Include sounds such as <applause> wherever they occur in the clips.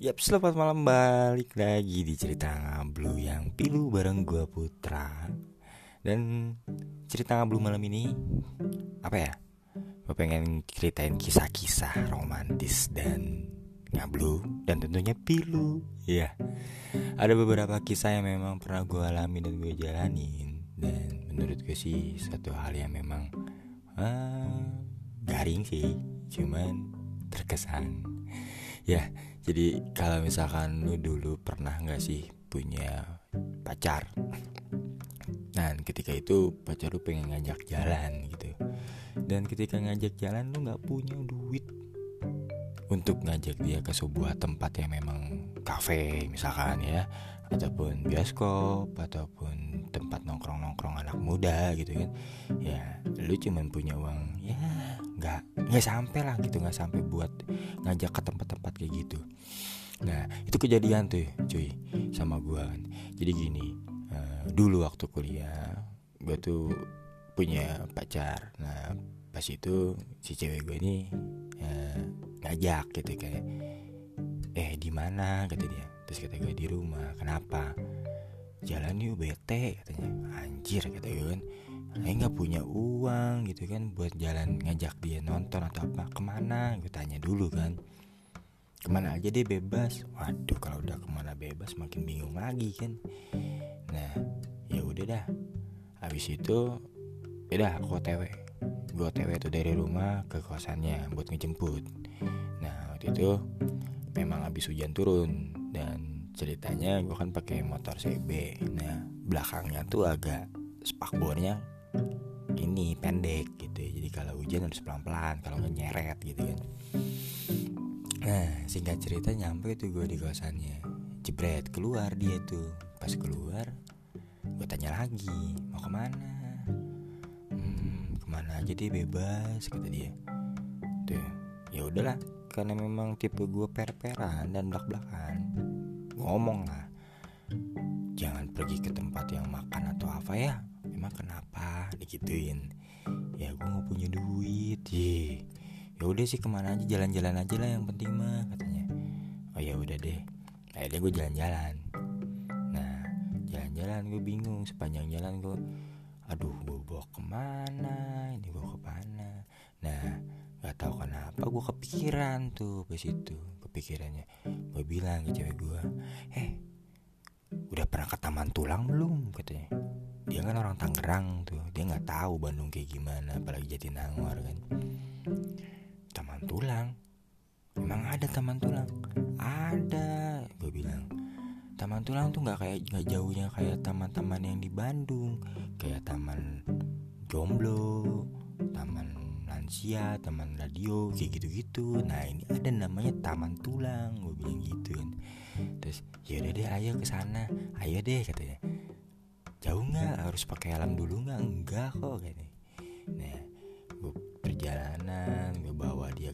Yap, selamat malam balik lagi di cerita ngablu yang pilu bareng gua Putra. Dan cerita ngablu malam ini Apa ya? Gue pengen ceritain kisah-kisah romantis dan ngablu Dan tentunya pilu. Ya Ada beberapa kisah yang memang pernah gue alami dan gue jalanin. Dan menurut gue sih satu hal yang memang ah, Garing sih. Cuman terkesan Ya jadi kalau misalkan lu dulu pernah nggak sih punya pacar? Dan ketika itu pacar lu pengen ngajak jalan gitu. Dan ketika ngajak jalan lu nggak punya duit Untuk ngajak dia ke sebuah tempat yang memang kafe misalkan ya Ataupun bioskop Ataupun tempat nongkrong-nongkrong anak muda gitu kan. Ya lu cuman punya uang ya nggak nggak sampai lah gitu nggak sampai buat ngajak ke tempat-tempat kayak gitu. Nah itu kejadian tuh cuy sama gue kan. Jadi gini uh, dulu waktu kuliah gue tuh punya pacar. Nah pas itu si cewek gue ini uh, ngajak gitu kayak eh di mana? kata dia. Terus kata gue di rumah. Kenapa? Jalan yuk bete katanya. Anjir kata gue kan Ayo nggak punya uang gitu kan buat jalan ngajak dia nonton atau apa ke mana? Gue tanya dulu kan. Ke mana aja deh bebas. Waduh kalau udah ke mana bebas makin bingung lagi kan. Nah ya udah dah. Habis itu udah aku otw gue otw tuh dari rumah ke kosannya buat ngejemput. Nah waktu itu memang habis hujan turun dan ceritanya gue kan pakai motor CB nah belakangnya tuh agak spakbornya ini pendek gitu ya. jadi kalau hujan harus pelan-pelan kalau nggak nyeret gitu kan. Nah singkat cerita nyampe tuh gue di kosannya. Jebret keluar dia tuh. Pas keluar gue tanya lagi mau ke mana? Hmm, ke mana aja deh bebas kata dia. Tuh ya udahlah karena memang tipe gue per-peran dan belak-belakan ngomong lah jangan pergi ke tempat yang makan atau apa ya. Emang kenapa? Digituin. Ya gue nggak punya duit. Ye. Ya udah sih ke mana aja? Jalan-jalan aja lah yang penting mah katanya. Oh ya udah deh. Akhirnya gue jalan-jalan. Nah jalan-jalan gue bingung. Sepanjang jalan gue aduh gue bawa ke mana? Ini gue ke mana? Nah nggak tahu kenapa gue kepikiran tuh pas itu kepikirannya. Gue bilang ke cewek gue eh udah pernah ke taman tulang belum? katanya. Dia kan orang Tangerang tuh dia nggak tahu Bandung kayak gimana apalagi Jatinangor kan. Taman tulang? Emang ada taman tulang? Ada gue bilang. Taman tulang tuh nggak kayak nggak jauhnya kayak taman-taman yang di Bandung. Kayak taman jomblo taman lansia taman radio kayak gitu-gitu. Nah ini ada namanya taman tulang gue bilang gitu kan terus ya udah deh ayo ke sana. Ayo deh katanya. Jauh nggak? Harus pakai helm dulu nggak? Enggak kok kayaknya nah gue perjalanan gue bawa dia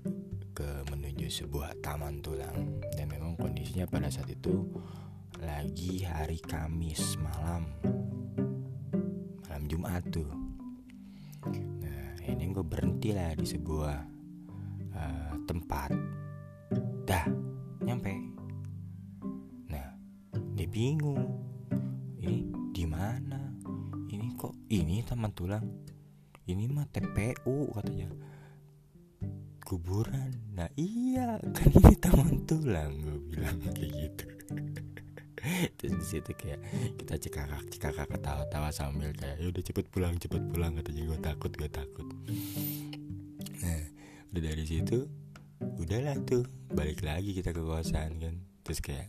ke menuju sebuah taman tulang. Dan memang kondisinya pada saat itu lagi hari Kamis malam. Malam Jumat tuh. Nah ini gue berhenti lah di sebuah uh, tempat. Dah bingung. Ini di mana? Ini kok ini taman tulang? Ini mah TPU katanya. Kuburan. Nah iya kan ini taman tulang gue bilang kayak gitu. <laughs> Terus di situ kayak kita cekakak cekakak ketawa-tawa sambil kayak ya udah cepet pulang cepet pulang katanya. Gue takut gue takut. Nah udah dari situ udahlah tuh balik lagi kita ke kosan kan. Terus kayak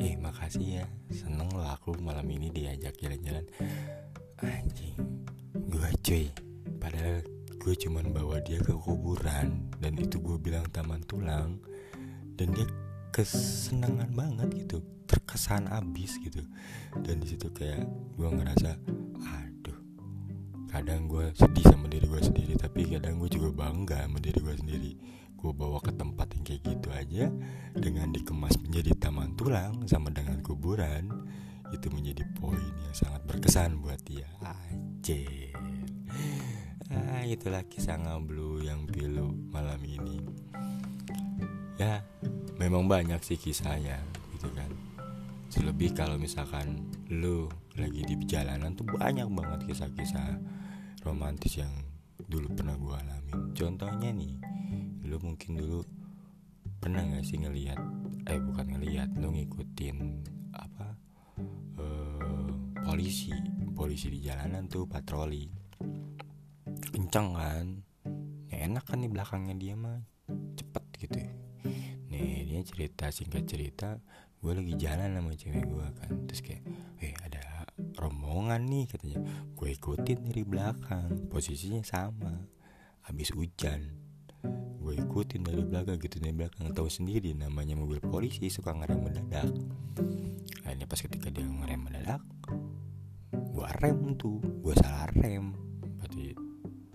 eh makasih ya. Seneng loh aku malam ini diajak jalan-jalan. Anjing. Gue cuy. Padahal gue cuman bawa dia ke kuburan dan itu gue bilang taman tulang dan dia kesenangan banget gitu. Terkesan abis gitu. Dan di situ kayak gue ngerasa aduh kadang gue sedih sama diri gue sendiri tapi kadang gue juga bangga sama diri gue sendiri. Gue bawa ke tempat yang kayak gitu aja dengan dikemas menjadi taman tulang sama dengan kuburan itu menjadi poin yang sangat berkesan buat dia. Aja ah itulah kisah ngablu yang pilu malam ini. Ya emang banyak sih kisahnya gitu kan. Selebih kalau misalkan lu lagi di jalanan tuh banyak banget kisah-kisah romantis yang dulu pernah gue alamin Contohnya nih, lu mungkin dulu pernah gak sih ngeliat Eh bukan ngeliat, lu ngikutin apa uh, polisi Polisi di jalanan tuh patroli. Kenceng kan? Ya, Enak kan di belakangnya dia mah. Cepet gitu Nih dia cerita singkat cerita gue lagi jalan sama cewek gue kan. Terus kayak eh rombongan nih katanya. Gue ikutin dari belakang posisinya sama. Habis hujan gue ikutin dari belakang gitu dari belakang. Tahu sendiri namanya mobil polisi suka ngerem mendadak. Akhirnya pas ketika dia ngerem mendadak gue rem tuh gue salah rem. Berarti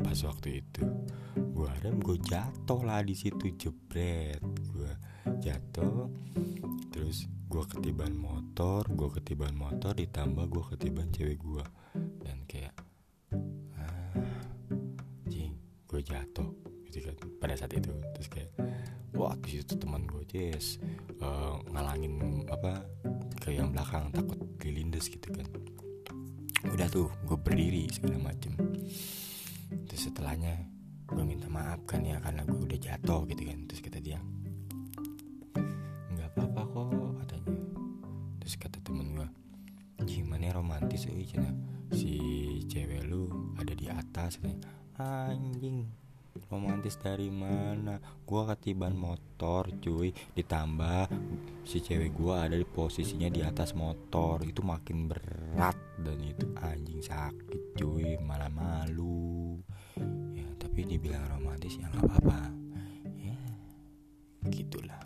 pas waktu itu gue rem gue jatuh lah di situ jebret jatuh terus gue ketiban motor gue ketiban motor ditambah gue ketiban cewek gue dan kayak ah, jing gue jatuh gitu kan pada saat itu. Terus kayak wah di situ teman gue jes uh, ngalangin apa ke yang belakang takut dilindes gitu kan. Udah tuh gue berdiri segala macem. Terus setelahnya gue minta maaf kan ya karena gue udah jatuh gitu kan romantis euy cina si cewek lu ada di atas anjing romantis dari mana? Gua ketiban motor cuy. Ditambah si cewek gua ada di posisinya di atas motor. Itu makin berat dan itu anjing sakit cuy. Malah malu ya tapi dibilang romantis ya nggak apa-apa. Ya gitulah